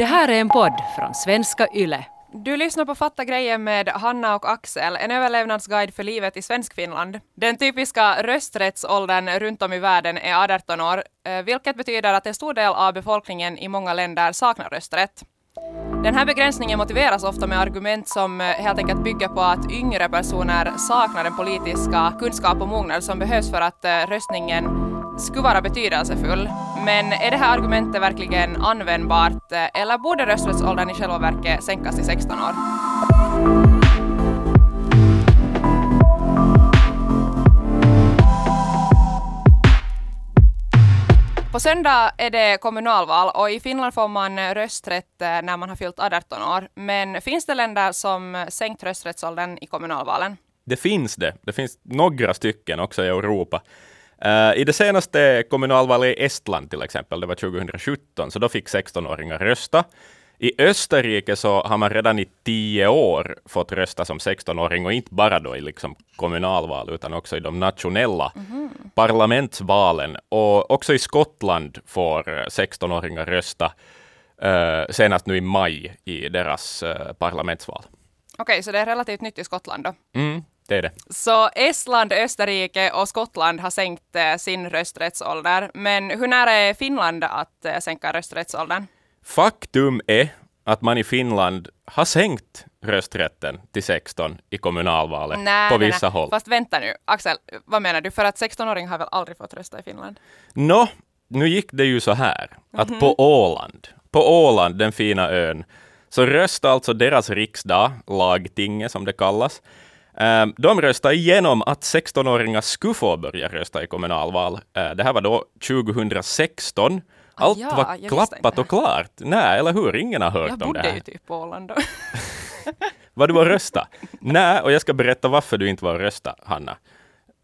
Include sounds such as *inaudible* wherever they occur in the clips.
Det här är en podd från svenska YLE. Du lyssnar på Fatta grejer med Hanna och Axel, en överlevnadsguide för livet i Svenskfinland. Den typiska rösträttsåldern runt om i världen är 18 år, eh, vilket betyder att en stor del av befolkningen i många länder saknar rösträtt. Den här begränsningen motiveras ofta med argument som eh, helt enkelt bygger på att yngre personer saknar den politiska kunskap och mognad som behövs för att eh, röstningen skulle vara betydelsefull. Men är det här argumentet verkligen användbart eh, eller borde rösträttsåldern i själva verket sänkas till 16 år? På söndag är det kommunalval och i Finland får man rösträtt eh, när man har fyllt 18 år. Men finns det länder som sänkt rösträttsåldern i kommunalvalen? Det finns det. Det finns några stycken också i Europa. Uh, I det senaste kommunalvalet i Estland till exempel, det var 2017, så då fick 16-åringar rösta. I Österrike så har man redan i tio år fått rösta som 16-åring och inte bara då i liksom kommunalval utan också i de nationella mm. parlamentsvalen. Och också i Skottland får 16-åringar rösta uh, senast nu i maj i deras uh, parlamentsval. Okej, okay, så det är relativt nytt i Skottland då? Mm, det är det. Så Estland, Österrike och Skottland har sänkt eh, sin rösträttsålder. Men hur nära är Finland att eh, sänka rösträttsåldern? Faktum är att man i Finland har sänkt rösträtten till 16 i kommunalvalet nej, på vissa nej, nej. håll. Fast vänta nu, Axel, vad menar du? För att 16-åringar har väl aldrig fått rösta i Finland? Nå, nu gick det ju så här att mm -hmm. på Åland, på Åland, den fina ön, så röstade alltså deras riksdag, lagtinget som det kallas, de röstade igenom att 16-åringar skulle få börja rösta i kommunalval. Ehm, det här var då 2016. Ah, Allt ja, var klappat och klart. Nej, eller hur? Ingen har hört om det här. Jag bodde ju typ på Åland då. *laughs* var du var rösta? Nej, och jag ska berätta varför du inte var rösta, Hanna.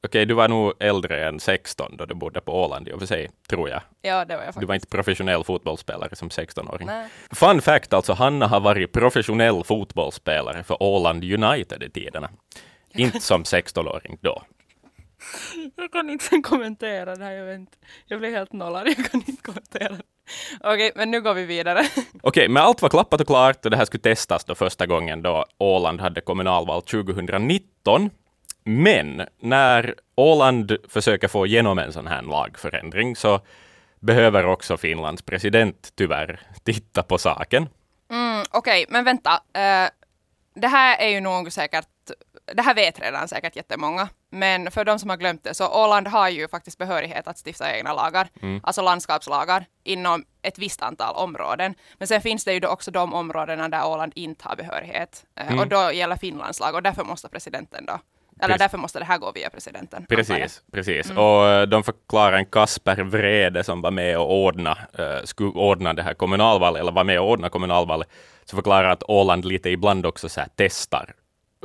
Okej, du var nog äldre än 16 då du bodde på Åland i och för sig, tror jag. Ja, det var jag faktiskt. Du var inte professionell fotbollsspelare som 16-åring. Fun fact alltså, Hanna har varit professionell fotbollsspelare för Åland United i tiderna. Inte som 16-åring då. Jag kan inte kommentera det här, jag vet inte. Jag blir helt nollad, jag kan inte kommentera. Okej, men nu går vi vidare. Okej, men allt var klappat och klart och det här skulle testas då första gången då Åland hade kommunalval 2019. Men när Åland försöker få igenom en sån här lagförändring så behöver också Finlands president tyvärr titta på saken. Mm, Okej, okay, men vänta. Uh, det här är ju nog säkert, det här vet redan säkert jättemånga, men för de som har glömt det, så Åland har ju faktiskt behörighet att stifta egna lagar, mm. alltså landskapslagar, inom ett visst antal områden. Men sen finns det ju då också de områdena där Åland inte har behörighet, eh, mm. och då gäller Finlands lag, och därför måste presidenten då eller precis. därför måste det här gå via presidenten. Precis, precis. Mm. Och uh, de förklarar en Kasper Vrede som var med och ordna, uh, ordna det här kommunalvalet, eller var med och ordna kommunalvalet, så förklarar att Åland lite ibland också så testar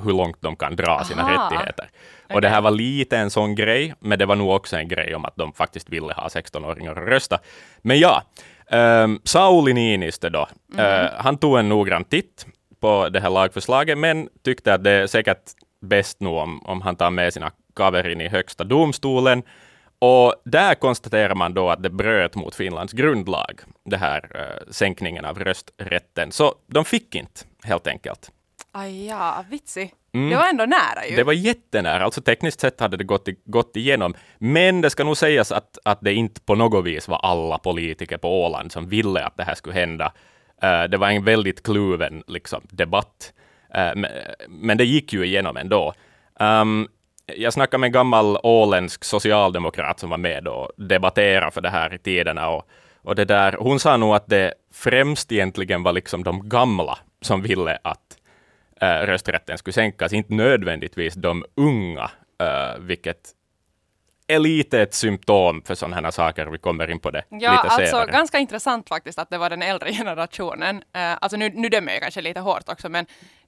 hur långt de kan dra sina Aha. rättigheter. Okay. Och det här var lite en sån grej, men det var nog också en grej om att de faktiskt ville ha 16-åringar att rösta. Men ja, um, Sauli Niinistö då, mm. uh, han tog en noggrann titt på det här lagförslaget, men tyckte att det säkert bäst nu om, om han tar med sina kaverin i högsta domstolen. Och där konstaterar man då att det bröt mot Finlands grundlag, det här uh, sänkningen av rösträtten. Så de fick inte, helt enkelt. Aj ja, vitsig. Mm. Det var ändå nära ju. Det var jättenära. Alltså tekniskt sett hade det gått, gått igenom. Men det ska nog sägas att, att det inte på något vis var alla politiker på Åland som ville att det här skulle hända. Uh, det var en väldigt kluven liksom, debatt. Eh, men det gick ju igenom ändå. Um, jag snackade med en gammal åländsk socialdemokrat som var med och debatterade för det här i tiderna. Och, och det där, hon sa nog att det främst egentligen var liksom de gamla som ville att uh, rösträtten skulle sänkas, inte nödvändigtvis de unga, uh, vilket är lite ett symptom för sådana här saker. Vi kommer in på det ja, lite alltså, senare. Ganska intressant faktiskt att det var den äldre *laughs* generationen. Uh, alltså nu, nu dömer jag kanske lite hårt också, men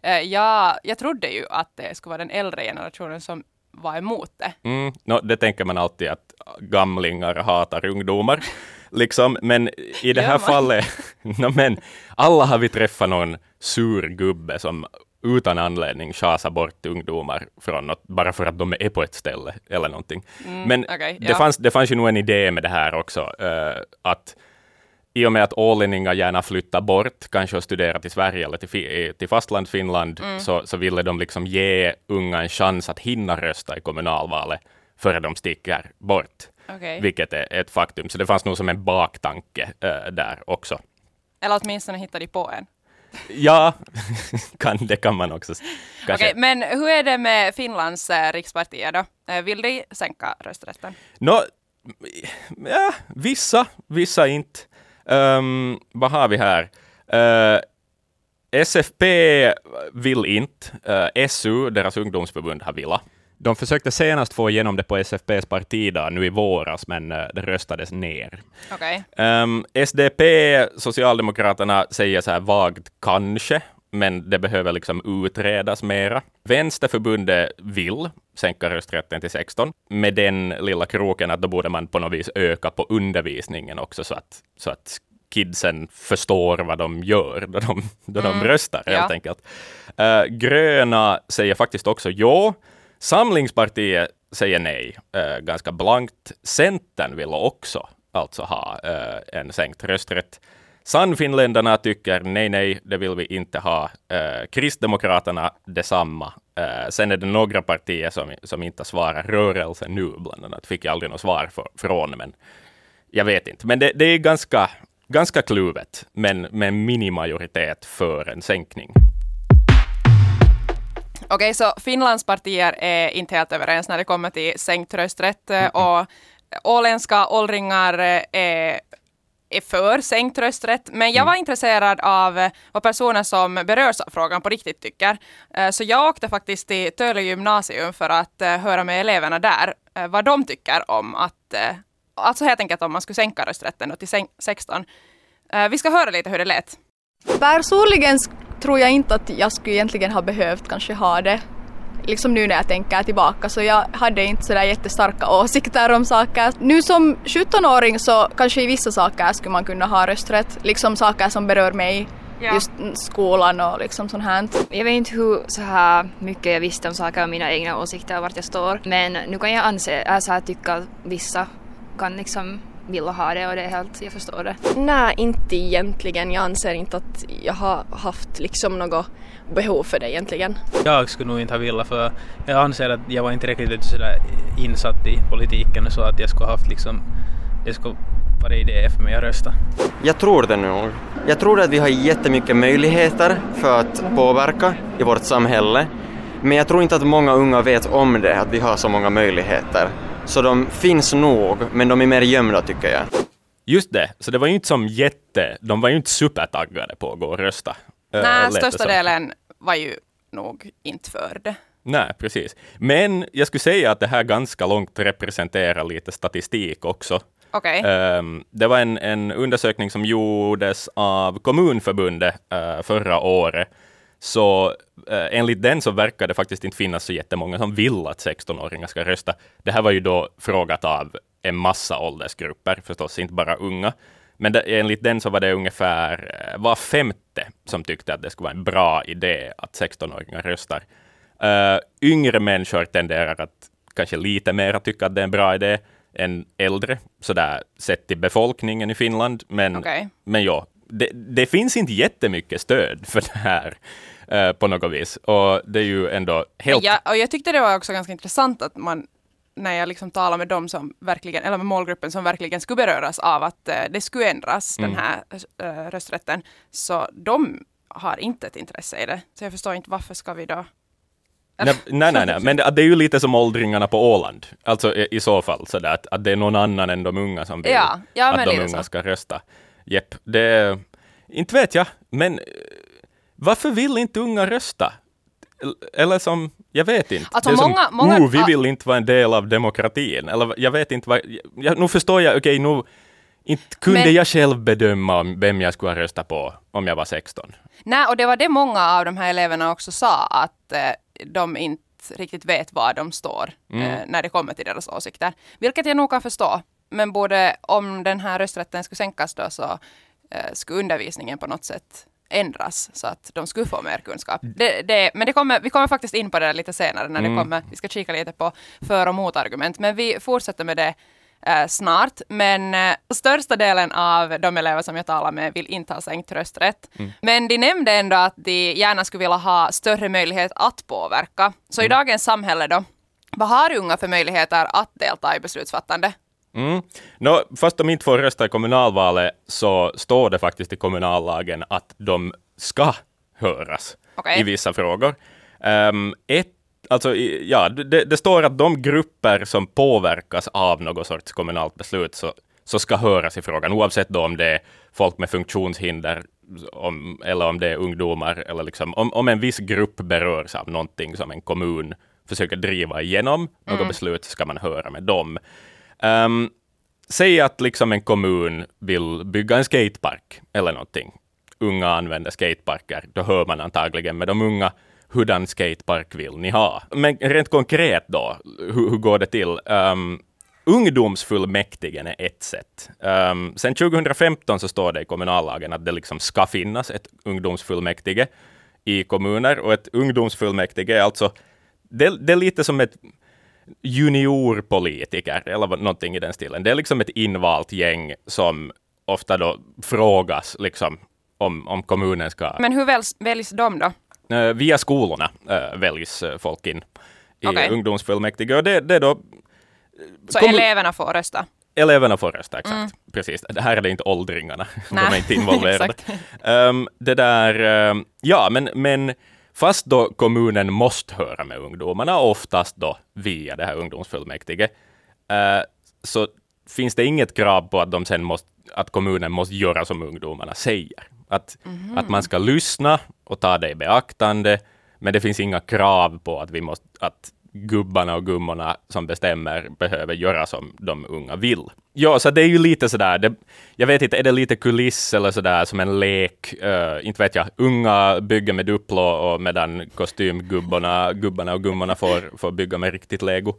uh, ja, jag trodde ju att det skulle vara den äldre generationen som var emot det. Mm, no, det tänker man alltid att gamlingar hatar ungdomar. *laughs* liksom, men i det här fallet, *laughs* no, men alla har vi träffat någon sur gubbe som utan anledning chasa bort ungdomar från något, bara för att de är på ett ställe eller någonting. Mm, Men okay, det, fanns, det fanns ju nog en idé med det här också, uh, att i och med att ålänningar gärna flyttar bort, kanske och studerar till Sverige eller till, till fastlandsfinland, mm. så, så ville de liksom ge unga en chans att hinna rösta i kommunalvalet före de sticker bort. Okay. Vilket är ett faktum. Så det fanns nog som en baktanke äh, där också. Eller åtminstone hittade de på en. Ja, *laughs* kan, det kan man också Okej, okay, men hur är det med Finlands äh, rikspartier då? Äh, vill de sänka rösträtten? No, ja, vissa, vissa inte. Um, vad har vi här? Uh, SFP vill inte. Uh, SU, deras ungdomsförbund, har velat. De försökte senast få igenom det på SFPs partidag nu i våras, men uh, det röstades ner. Okay. Um, ehm, SDP, Socialdemokraterna, säger så här vagt kanske, men det behöver liksom utredas mera. Vänsterförbundet vill sänka rösträtten till 16, med den lilla kroken att då borde man på något vis öka på undervisningen också, så att, så att kidsen förstår vad de gör då de, då mm. de röstar, helt ja. enkelt. Uh, gröna säger faktiskt också ja. Samlingspartiet säger nej, uh, ganska blankt. Centern vill också alltså ha uh, en sänkt rösträtt. Sannfinländarna tycker nej, nej, det vill vi inte ha. Eh, Kristdemokraterna detsamma. Eh, sen är det några partier som, som inte svarar. Rörelsen nu bland annat fick jag aldrig något svar för, från, men jag vet inte. Men det, det är ganska, ganska kluvet, men med minimajoritet för en sänkning. Okej, okay, så Finlands partier är inte helt överens när det kommer till sänkt rösträtt mm -mm. och åländska åldringar är är för sänkt rösträtt, men jag mm. var intresserad av eh, vad personer som berörs av frågan på riktigt tycker. Eh, så jag åkte faktiskt till Töle gymnasium för att eh, höra med eleverna där vad de tycker om att, alltså helt enkelt om man skulle sänka rösträtten till 16. Vi ska höra lite hur det lät. Personligen tror jag inte att jag skulle egentligen ha behövt kanske ha det liksom nu när jag tänker tillbaka så jag hade inte sådär jättestarka åsikter om saker. Nu som 17-åring så kanske i vissa saker skulle man kunna ha rösträtt, liksom saker som berör mig Ja. just skolan och liksom sånt här. Jag vet inte hur så här mycket jag visste om saker och mina egna åsikter och vart jag står men nu kan jag anse, alltså tycka att vissa kan liksom vilja ha det och det är helt, jag förstår det. Nej, inte egentligen. Jag anser inte att jag har haft liksom något behov för det egentligen. Jag skulle nog inte ha velat för jag anser att jag var inte riktigt sådär insatt i politiken så att jag skulle haft liksom, det skulle vara idé för mig att rösta. Jag tror det nog. Jag tror att vi har jättemycket möjligheter för att påverka i vårt samhälle. Men jag tror inte att många unga vet om det, att vi har så många möjligheter. Så de finns nog, men de är mer gömda tycker jag. Just det, så det var ju inte som jätte, de var ju inte supertaggade på att gå och rösta. Nej, största delen var ju nog inte för det. Nej, precis. Men jag skulle säga att det här ganska långt representerar lite statistik också. Okay. Um, ehm, det var en, en, undersökning som gjordes av Kommunförbundet uh, förra året. Så enligt den så verkar det faktiskt inte finnas så jättemånga som vill att 16-åringar ska rösta. Det här var ju då frågat av en massa åldersgrupper, förstås inte bara unga. Men det, enligt den så var det ungefär eh, var femte som tyckte att det skulle vara en bra idé att 16-åringar röstar. Uh, yngre människor tenderar att kanske lite mer tycka att det är en bra idé än äldre, sådär sett till befolkningen i Finland. Men, okay. men ja, det, det, finns inte jättemycket stöd för det här uh, på något vis. Och det är ju ändå helt... Ja, och jag tyckte det var också ganska intressant att man när jag liksom talar med dem som verkligen, eller med målgruppen som verkligen skulle beröras av att uh, det skulle ändras, mm. den här uh, rösträtten, så de har inte ett intresse i det. Så jag förstår inte varför ska vi då Nej, nej, nej, nej, men det, det, är ju lite som åldringarna på Åland. Alltså i, i så fall, så där, att, att det är någon annan än de unga som vill ja, ja, att de unga så. ska rösta. Jepp, det... Inte vet jag, men eh, varför vill inte unga rösta? Eller som, jag vet inte. Alltså det är många, som, många, oh, vi vill inte vara en del av demokratin. Eller jag vet inte vad, jag, nu förstår jag, okej okay, nu, inte kunde Men, jag själv bedöma vem jag skulle rösta på om jag var 16. Nej, och det var det många av de här eleverna också sa, att eh, de inte riktigt vet var de står mm. eh, när det kommer till deras åsikter. Vilket jag nog kan förstå. Men både om den här rösträtten skulle sänkas då så eh, skulle undervisningen på något sätt ändras så att de skulle få mer kunskap. Mm. Det, det, men det kommer, vi kommer faktiskt in på det lite senare när mm. det kommer, vi ska kika lite på för och motargument. Men vi fortsätter med det eh, snart. Men eh, största delen av de elever som jag talar med vill inte ha sänkt rösträtt. Men de nämnde ändå att de gärna skulle vilja ha större möjlighet att påverka. Så i dagens samhälle då, vad har unga för möjligheter att delta i beslutsfattande? Mm. Nå, fast de inte får rösta i kommunalvalet så står det faktiskt i kommunallagen att de ska höras Okej. i vissa frågor. Um, ett, alltså, ja, det, det står att de grupper som påverkas av något sorts kommunalt beslut så, så ska höras i frågan, oavsett då om det är folk med funktionshinder om, eller om det är ungdomar. Eller liksom, om, om en viss grupp berörs av någonting som en kommun försöker driva igenom något beslut, ska man höra med dem. Um, säg att liksom en kommun vill bygga en skatepark eller någonting. Unga använder skateparker, då hör man antagligen med de unga hurdan skatepark vill ni ha? Men rent konkret då, hur, hur går det till? Um, ungdomsfullmäktigen är ett sätt. Um, sen 2015 så står det i kommunallagen att det liksom ska finnas ett ungdomsfullmäktige i kommuner och ett ungdomsfullmäktige är alltså, det, det är lite som ett juniorpolitiker eller någonting i den stilen. Det är liksom ett invalt gäng som ofta då frågas liksom om, om kommunen ska... Men hur väljs, väljs de då? Eh, via skolorna eh, väljs eh, folk in i Okej. ungdomsfullmäktige och det, det då Så Kommu- eleverna får rösta? eleverna får rösta, exakt. Precis. Det här är det inte åldringarna, *laughs* de Nej, är inte involverade. *laughs* Ehm, det där, ehm, ja, men, men fast då kommunen måste höra med ungdomarna, oftast då via det här ungdomsfullmäktige, eh, så finns det inget krav på att de sen måste, att kommunen måste göra som ungdomarna säger. Att, att man ska lyssna och ta det i beaktande, men det finns inga krav på att vi måste, att gubbarna och gummorna som bestämmer behöver göra som de unga vill. Ja, så det är ju lite sådär, det, jag vet inte, är det lite kuliss eller sådär som en lek? Uh, inte vet jag, unga bygger med Duplo och medan kostymgubbarna gubbarna och gummorna får, får bygga med riktigt lego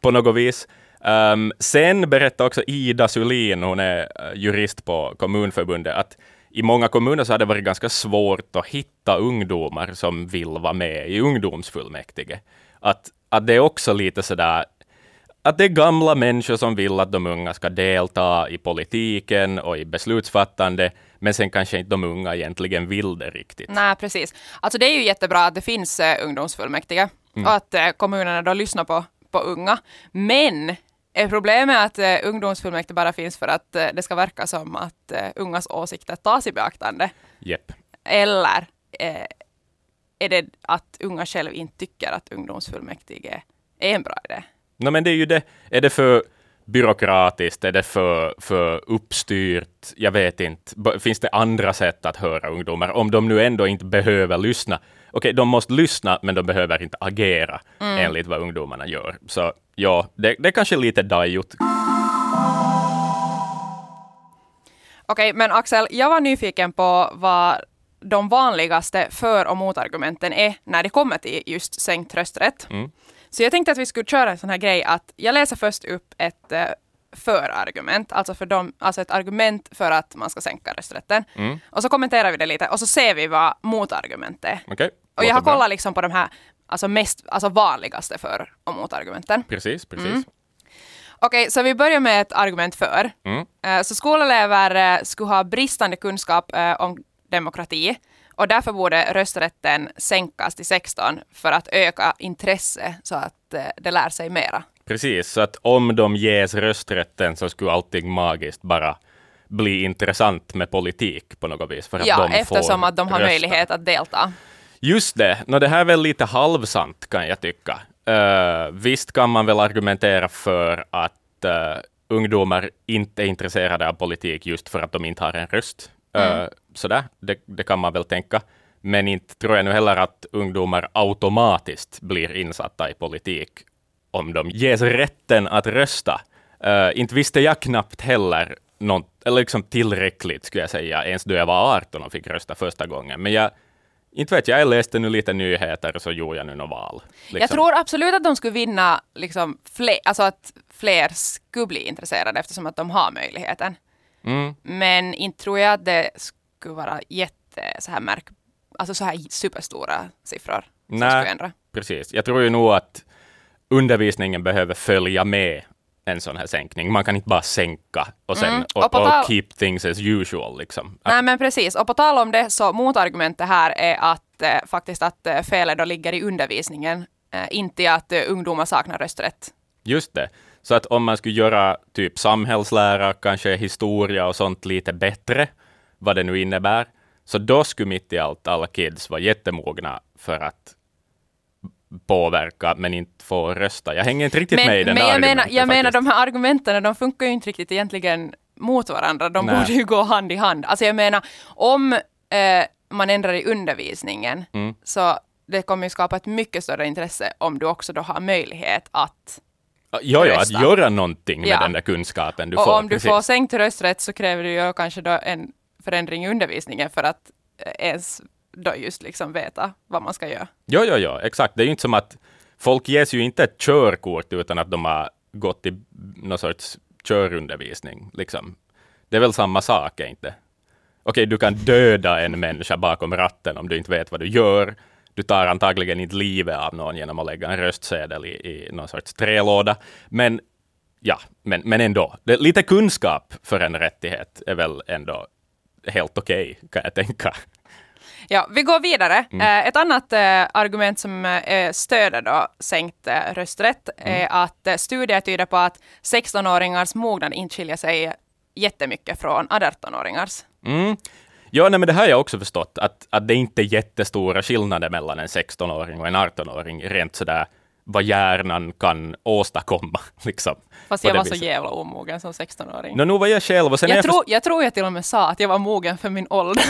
på något vis. Um, sen berättar också Ida Sulin, hon är eh, jurist på Kommunförbundet, att i många kommuner så har det varit ganska svårt att hitta ungdomar som vill vara med i ungdomsfullmäktige. Att, att det är också lite sådär att det är gamla människor som vill att de unga ska delta i politiken och i beslutsfattande, men sen kanske inte de unga egentligen vill det riktigt. Nej, precis. Alltså det är ju jättebra att det finns eh, ungdomsfullmäktige och att eh, kommunerna då lyssnar på, på unga. Men är problemet att eh, ungdomsfullmäktige bara finns för att eh, det ska verka som att eh, ungas åsikter tas i beaktande? Jepp. Eller eh, är det att unga själv inte tycker att ungdomsfullmäktige är en bra idé? No, men det är ju det. Är det för byråkratiskt? Är det för, för uppstyrt? Jag vet inte. Finns det andra sätt att höra ungdomar? Om de nu ändå inte behöver lyssna. Okej, de måste lyssna, men de behöver inte agera enligt vad ungdomarna gör. Så ja, det, det är kanske lite dajigt. Okej, men Axel, jag var nyfiken på vad de vanligaste för och motargumenten är när det kommer till just sänkt rösträtt. Mm. Så jag tänkte att vi skulle köra en sån här grej att jag läser först upp ett eh, förargument, alltså, för dem, alltså ett argument för att man ska sänka rösträtten. Mm. Och så kommenterar vi det lite och så ser vi vad motargumentet är. Okej? Och jag har bra. kollat liksom på de här alltså mest, alltså vanligaste för och motargumenten. Precis, precis. Mm. Okej, så vi börjar med ett argument för. Mm. Eh, Så skolelever eh, skulle ha bristande kunskap om demokrati och därför borde rösträtten sänkas till 16 för att öka intresse så att eh, det lär sig mera. Precis, så att om de ges rösträtten så skulle allting magiskt bara bli intressant med politik på något vis. För att Ja, de eftersom får att de har rösta. möjlighet att delta. Just det, no, det här är väl lite halvsant kan jag tycka. Uh, visst kan man väl argumentera för att uh, ungdomar inte är intresserade av politik just för att de inte har en röst. Uh, Sådär, det, det kan man väl tänka. Men inte tror jag nu heller att ungdomar automatiskt blir insatta i politik om de ges rätten att rösta. Uh, inte visste jag knappt heller något, eller liksom tillräckligt, skulle jag säga, ens då jag var 18 och fick rösta första gången. Men jag, inte vet jag, jag läste nu lite nyheter och så gjorde jag nu något val. liksom. Jag tror absolut att de skulle vinna, liksom, fler, alltså att fler skulle bli intresserade eftersom att de har möjligheten. Mm. Men inte tror jag att det skulle vara jätte så här märk, alltså så här superstora siffror som Nej. skulle ändra. Precis. Jag tror ju nog att undervisningen behöver följa med en sån här sänkning. Man kan inte bara sänka och sen Mm. och, Och och keep things as usual. Liksom. Nej men precis, och på tal om det så motargumentet här är att eh, faktiskt att eh, felet då ligger i undervisningen, eh, inte i att eh, ungdomar saknar rösträtt. Just det. Så att om man skulle göra typ samhällslära, kanske historia och sånt lite bättre, vad det nu innebär, så då skulle mitt i allt alla kids vara jättemogna för att påverka men inte få rösta. Jag hänger inte riktigt Men, med i den men jag, menar, jag menar de här argumenten, de funkar ju inte riktigt egentligen mot varandra. De Nej. borde ju gå hand i hand. Alltså jag menar, om eh, man ändrar i undervisningen, Mm. så det kommer ju skapa ett mycket större intresse om du också då har möjlighet att Ja, ja, att göra någonting med Ja. den där kunskapen du och får. om du precis. får sänkt rösträtt så kräver det ju kanske då en förändring i undervisningen för att eh, ens då just liksom veta vad man ska göra. Ja, ja, ja, exakt. Det är ju inte som att folk ges ju inte ett körkort utan att de har gått i någon sorts körundervisning. Liksom. Det är väl samma sak, inte? Okej, du kan döda en människa bakom ratten om du inte vet vad du gör. Du tar antagligen inte livet av någon genom att lägga en röstsedel i, i någon sorts trälåda. Men ja, men, men ändå. Lite kunskap för en rättighet är väl ändå helt okej, kan jag tänka. Ja, vi går vidare. Mm. Eh, ett annat eh, argument som eh, stöder då sänkt rösträtt Mm. är att eh, studier tyder på att 16-åringars mognad inte skiljer sig jättemycket från 18-åringars. Mm. Ja, nej, men det här har jag också förstått, att, att det inte är jättestora skillnader mellan en 16-åring och en 18-åring, rent sådär vad hjärnan kan åstadkomma. *laughs* Liksom, Fast på jag det var så viset. jävla omogen som 16-åring. Nå, nu var jag själv och sen är jag, jag tror, jag tror jag till och med sa att jag var mogen för min ålder.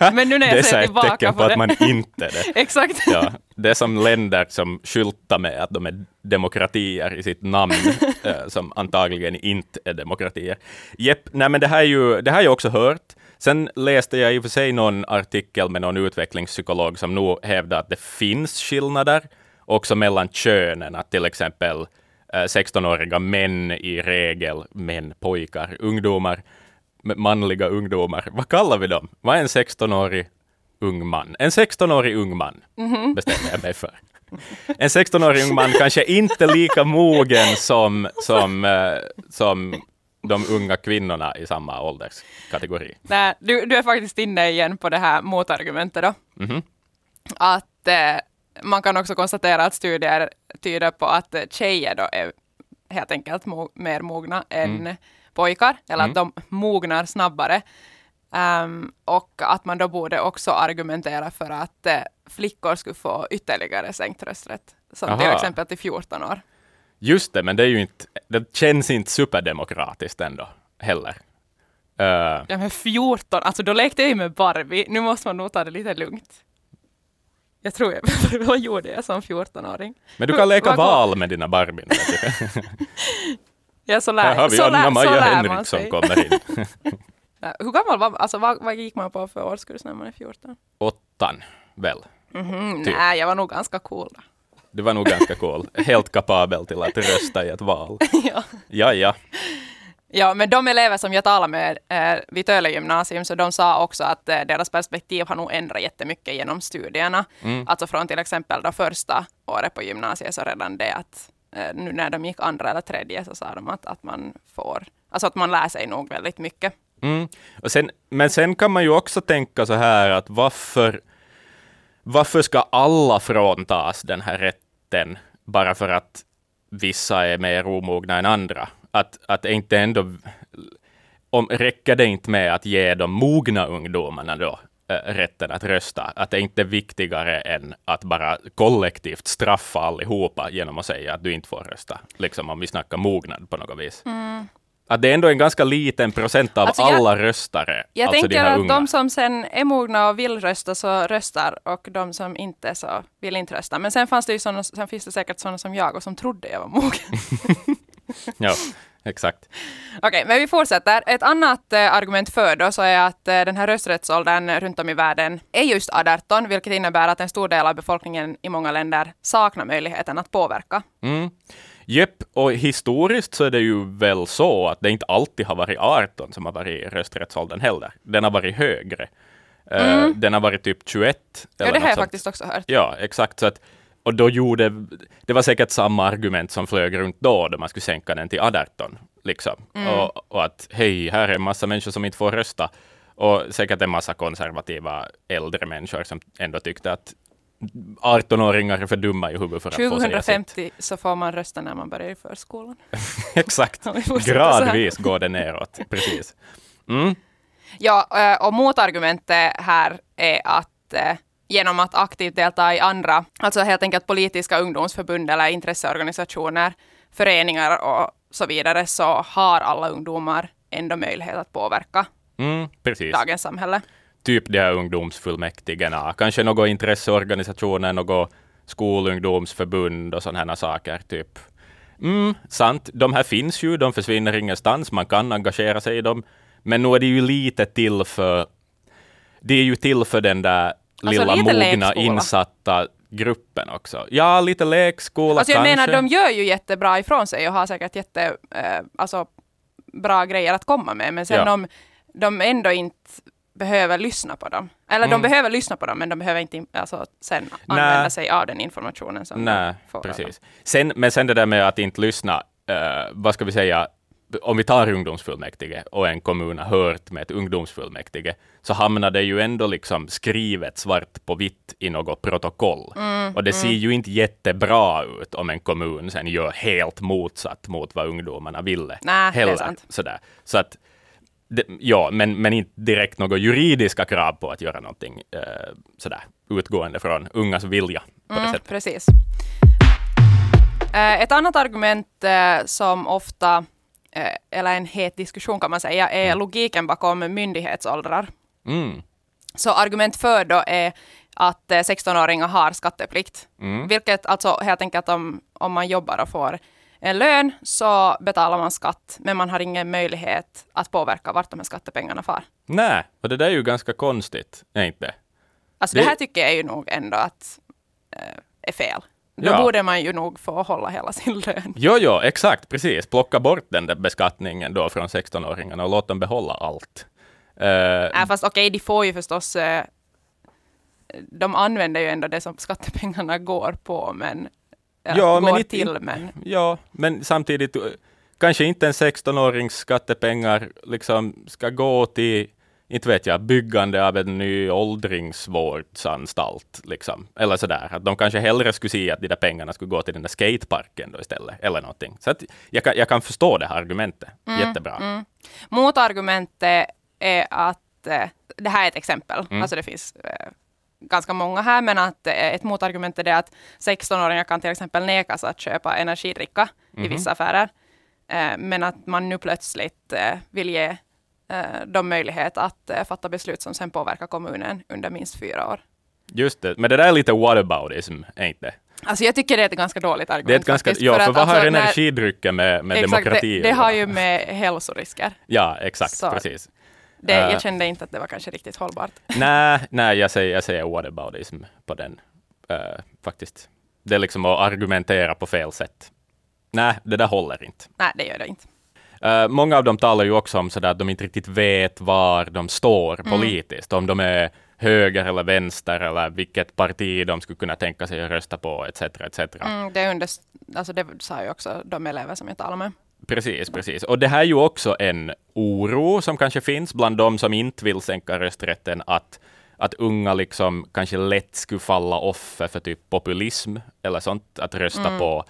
men, *laughs* men nu när det är jag så ser ett tillbaka tecken på, på att det. man inte är det. *laughs* Exakt. Ja, det är som länder som skyltar med att de är demokratier i sitt namn, eh, som antagligen inte är demokratier. Jepp, nej men det här, är ju, det här har jag också hört. Sen läste jag i och för sig någon artikel med någon utvecklingspsykolog som nog hävdar att det finns skillnader också mellan könen, att till exempel eh, 16-åriga män i regel, män, pojkar, ungdomar, manliga ungdomar, vad kallar vi dem? Vad är en 16-årig ung man? En 16-årig ung man bestämmer jag mig för. En 16-årig ung man kanske inte är lika mogen som, som, eh, som de unga kvinnorna i samma ålderskategori. Nej, du, du är faktiskt inne igen på det här motargumentet då. Mhm. Att eh, man kan också konstatera att studier tyder på att tjejer då är helt enkelt mo- mer mogna än Mm. pojkar, eller att de mognar snabbare. Ehm, och att man då borde också argumentera för att eh, flickor skulle få ytterligare sänkt rösträtt. Som till Aha. exempel till 14 år. Just det, men det är ju inte, det känns inte superdemokratiskt ändå, heller. Eh, Ja men 14, alltså då lekte jag ju med Barbie. Nu måste man nog ta det lite lugnt. Jag tror jag, *laughs* vad gjorde jag som 14-åring? men du kan leka Vad- val med dina Barbien. *laughs* Ja, så lär, Här har vi Anna-Maja Henriksson kommer in. *laughs* Ja, Hur gammal var? Alltså vad, vad gick man på för årskurs när man är 14? Åttan, väl? Mm, Typ. Nej, jag var nog ganska cool då. Du var nog ganska cool. Helt kapabel till att rösta i ett val. *laughs* ja. Ja, ja. ja, men de elever som jag talade med eh, vid Töle gymnasium, så de sa också att eh, deras perspektiv har nog ändrat jättemycket genom studierna. Mm. Alltså från till exempel då första året på gymnasiet, så redan det att eh, nu när de gick andra eller tredje så sa de att, att man får, alltså att man lär sig nog väldigt mycket. Mm. Och sen, men sen kan man ju också tänka så här att varför, varför ska alla fråntas den här rätten bara för att vissa är mer omogna än andra? Att, att det inte ändå... Om, räcker det inte med att ge de mogna ungdomarna då äh, rätten att rösta? Att det inte är viktigare än att bara kollektivt straffa allihopa genom att säga att du inte får rösta? Liksom om vi snackar mognad på något vis. Mm. Att det är ändå en ganska liten procent av. Alltså jag- alla röstare. Jag alltså tänker att unga. de som sen är mogna och vill rösta så röstar och de som inte så vill inte rösta. Men sen, fanns det ju såna, sen finns det säkert sådana som jag och som trodde jag var mogen. *laughs* Ja, exakt. Okej, men vi fortsätter. Ett annat eh, argument för då så är att eh, den här rösträttsåldern runt om i världen är just 18, vilket innebär att en stor del av befolkningen i många länder saknar möjligheten att påverka. Mm. Jepp, och historiskt så är det ju väl så att det inte alltid har varit 18 som har varit rösträttsåldern heller. Den har varit högre. Eh, den har varit typ 21. Mm. Ja, det har jag sånt. faktiskt också hört. Ja, exakt. Så att och då gjorde, det var säkert samma argument som flög runt då, då man skulle sänka den till 18. Liksom. Mm. Och, och att hej, här är en massa människor som inte får rösta. Och säkert en massa konservativa äldre människor som ändå tyckte att 18-åringar är för dumma i huvudet för att få säga sitt. 2050 så får man rösta när man börjar i förskolan. *laughs* Exakt. Gradvis går det neråt. *laughs* Precis. Mm. Ja, eh, och motargumentet här är att eh, genom att aktivt delta i andra, alltså helt enkelt politiska ungdomsförbund eller intresseorganisationer, föreningar och så vidare, så har alla ungdomar ändå möjlighet att påverka Mm, precis. dagens samhälle. Typ de här ungdomsfullmäktigena, kanske några intresseorganisationer, något skolungdomsförbund och sådana här saker. Typ. Mm, sant, de här finns ju, de försvinner ingenstans, man kan engagera sig i dem. Men nu är det ju lite till för, det är ju till för den där Alltså lilla mogna lekskola. insatta gruppen också. Ja, lite lekskola Alltså jag kanske. menar, de gör ju jättebra ifrån sig och har säkert jätte, eh, alltså, bra grejer att komma med, men sen Ja. om de ändå inte behöver lyssna på dem. Eller Mm. de behöver lyssna på dem, men de behöver inte alltså, sen använda sig av den informationen som de får. precis. Sen, men sen det där med att inte lyssna, eh, vad ska vi säga, om vi tar ungdomsfullmäktige och en kommun har hört med ett ungdomsfullmäktige, så hamnar det ju ändå liksom skrivet svart på vitt i något protokoll. Mm, och det ser ju inte jättebra ut om en kommun sen gör helt motsatt mot vad ungdomarna ville. Nej, det är sant. Sådär. Så att, det, ja, men, men inte direkt några juridiska krav på att göra någonting eh, sådär, utgående från ungas vilja på det Mm, sättet. precis. Eh, Ett annat argument eh, som ofta, eh, eller en het diskussion kan man säga, är logiken bakom myndighetsåldrar. Mm. Så argument för då är att eh, 16-åringar har skatteplikt. Mm. Vilket alltså helt enkelt om, om man jobbar och får en lön så betalar man skatt, men man har ingen möjlighet att påverka vart de här skattepengarna far. Nej, och det där är ju ganska konstigt, är inte? Alltså Det- det, här tycker jag ju nog ändå att eh, är fel. Då Ja. borde man ju nog få hålla hela sin lön. Jo, jo, exakt, precis. Plocka bort den där beskattningen då från 16-åringarna och låt dem behålla allt. Eh, Äh, fast okej, de får ju förstås... Eh, de använder ju ändå det som skattepengarna går på, men... Ja, går men inte- till, men... ja, men samtidigt, eh, kanske inte en 16-årings skattepengar liksom ska gå till, inte vet jag, byggande av en ny åldringsvårdsanstalt, liksom. Eller sådär. Att de kanske hellre skulle se att de där pengarna skulle gå till den där skateparken då istället, eller någonting. Så att jag kan, jag kan förstå det här argumentet. Jättebra. Mm. Motargumentet är att, eh, det här är ett exempel, Mm. alltså det finns eh, ganska många här, men att eh, ett motargument är det att 16-åringar kan till exempel nekas att köpa energidricka Mhm. i vissa affärer. Eh, men att man nu plötsligt eh, vill ge dem möjlighet att fatta beslut som sen påverkar kommunen under minst fyra år. Just det, men det där är lite whataboutism, är inte? Alltså jag tycker det är ett ganska dåligt argument. Det är ett ganska, faktiskt, ja, för, att vad har alltså när- energidrycken med, med Exakt, demokrati det, det har ju med hälsorisker. Ja, exakt, Så- precis. Det, Eh. jag kände inte att det var kanske riktigt hållbart. *laughs* nej, nej, jag säger, jag säger whataboutism på den, eh, faktiskt. Det är liksom att argumentera på fel sätt. Nej, det där håller inte. Nej, det gör det inte. Eh, många av dem talar ju också om sådär att de inte riktigt vet var de står Mm. politiskt. Om de är höger eller vänster eller vilket parti de skulle kunna tänka sig att rösta på, etc. etc. Mm, det, under, alltså det sa ju också de elever som jag talade med. Precis, precis. Och det här är ju också en oro som kanske finns bland de som inte vill sänka rösträtten, att, att unga liksom kanske lätt skulle falla offer för typ populism eller sånt, att rösta Mm. på,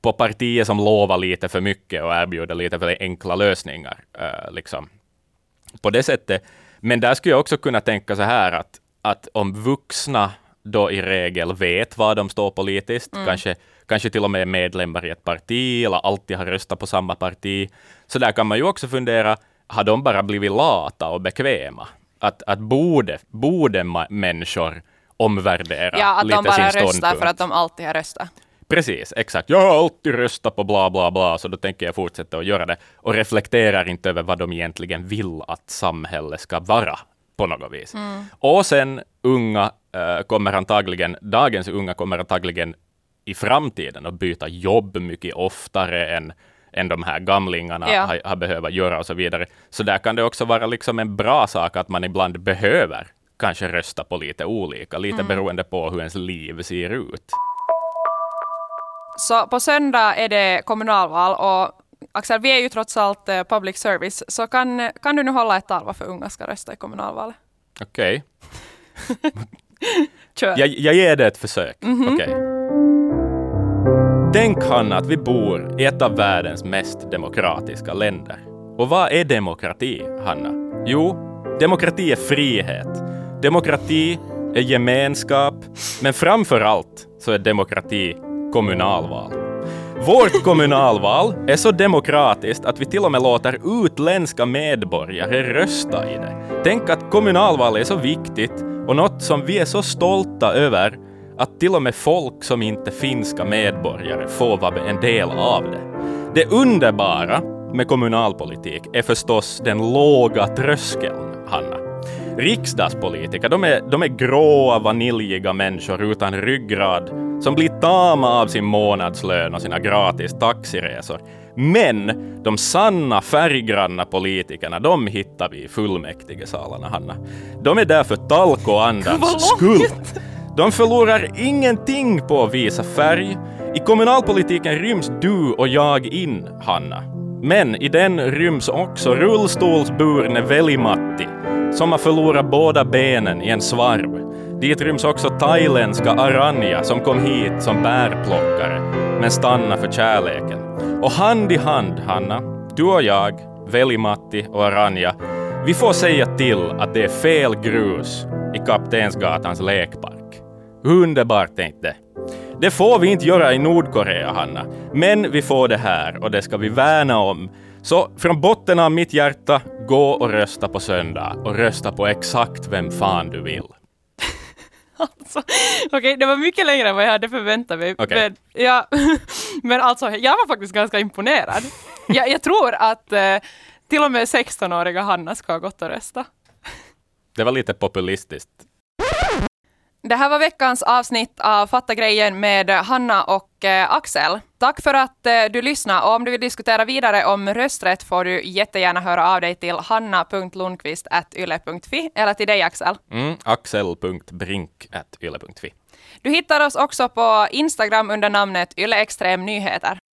på partier som lovar lite för mycket och erbjuder lite för enkla lösningar. eh, liksom. På det sättet. Men där skulle jag också kunna tänka så här att, att om vuxna då i regel vet var de står politiskt, Mm. kanske, kanske till och med medlemmar i ett parti eller alltid har röstat på samma parti. Så där kan man ju också fundera, har de bara blivit lata och bekväma? Att, att borde, borde människor omvärdera Ja, att lite de bara sin röstar ståndpunkt? för att de alltid har röstat. Precis, exakt. Jag har alltid röstat på bla bla bla, så då tänker jag fortsätta att göra det. Och reflekterar inte över vad de egentligen vill att samhället ska vara på något vis. Och sen unga eh, kommer antagligen, dagens unga kommer antagligen i framtiden att byta jobb mycket oftare än, än de här gamlingarna Ja. har, har behövt göra och så vidare. Så där kan det också vara liksom en bra sak att man ibland behöver kanske rösta på lite olika, lite beroende på hur ens liv ser ut. Så på söndag är det kommunalval och Axel, vi är ju trots allt eh, public service, så kan, kan du nu hålla ett tal varför unga ska rösta i kommunalvalet? Okej. *laughs* Kör. Jag, jag ger det ett försök. Okej. Tänk Hanna att vi bor i ett av världens mest demokratiska länder. Och vad är demokrati, Hanna? Jo, demokrati är frihet. Demokrati är gemenskap. Men framför allt så är demokrati kommunalval. Vårt kommunalval är så demokratiskt att vi till och med låter utländska medborgare rösta i det. Tänk att kommunalval är så viktigt och något som vi är så stolta över att till och med folk som inte är finska medborgare får vara en del av det. Det underbara med kommunalpolitik är förstås den låga tröskeln, Hanna. Riksdagspolitiker, de är, de är gråa, vaniljiga människor utan ryggrad som blir tama av sin månadslön och sina gratis taxiresor. Men de sanna färggranna politikerna, de hittar vi i fullmäktigesalarna, Hanna. De är där för talkoandans skull. De förlorar ingenting på att visa färg. I kommunalpolitiken ryms du och jag in, Hanna. Men i den ryms också rullstolsburne Veli-Matti, som har förlorat båda benen i en svarv. Dit ryms också thailändska Aranya som kom hit som bärplockare, men stannade för kärleken. Och hand i hand, Hanna, du och jag, Veli-Matti och Aranya, vi får säga till att det är fel grus i Kaptensgatans lekpark. Underbart tänkte. Det får vi inte göra i Nordkorea, Hanna. Men vi får det här och det ska vi värna om. Så från botten av mitt hjärta, gå och rösta på söndag och rösta på exakt vem fan du vill. *laughs* Alltså, Okej, det var mycket längre än vad jag hade förväntat mig. Okej. Men, ja, *laughs* men alltså, jag var faktiskt ganska imponerad. Jag, jag tror att eh, till och med 16-åriga Hanna ska ha gått och rösta. Det var lite populistiskt. Det här var veckans avsnitt av Fatta grejen med Hanna och eh, Axel. Tack för att eh, du lyssnade och om du vill diskutera vidare om rösträtt får du jättegärna höra av dig till hanna.lundqvist.yle.fi eller till dig Axel. Mm, axel.brink.yle.fi. Du hittar oss också på Instagram under namnet Yle Extrem Nyheter.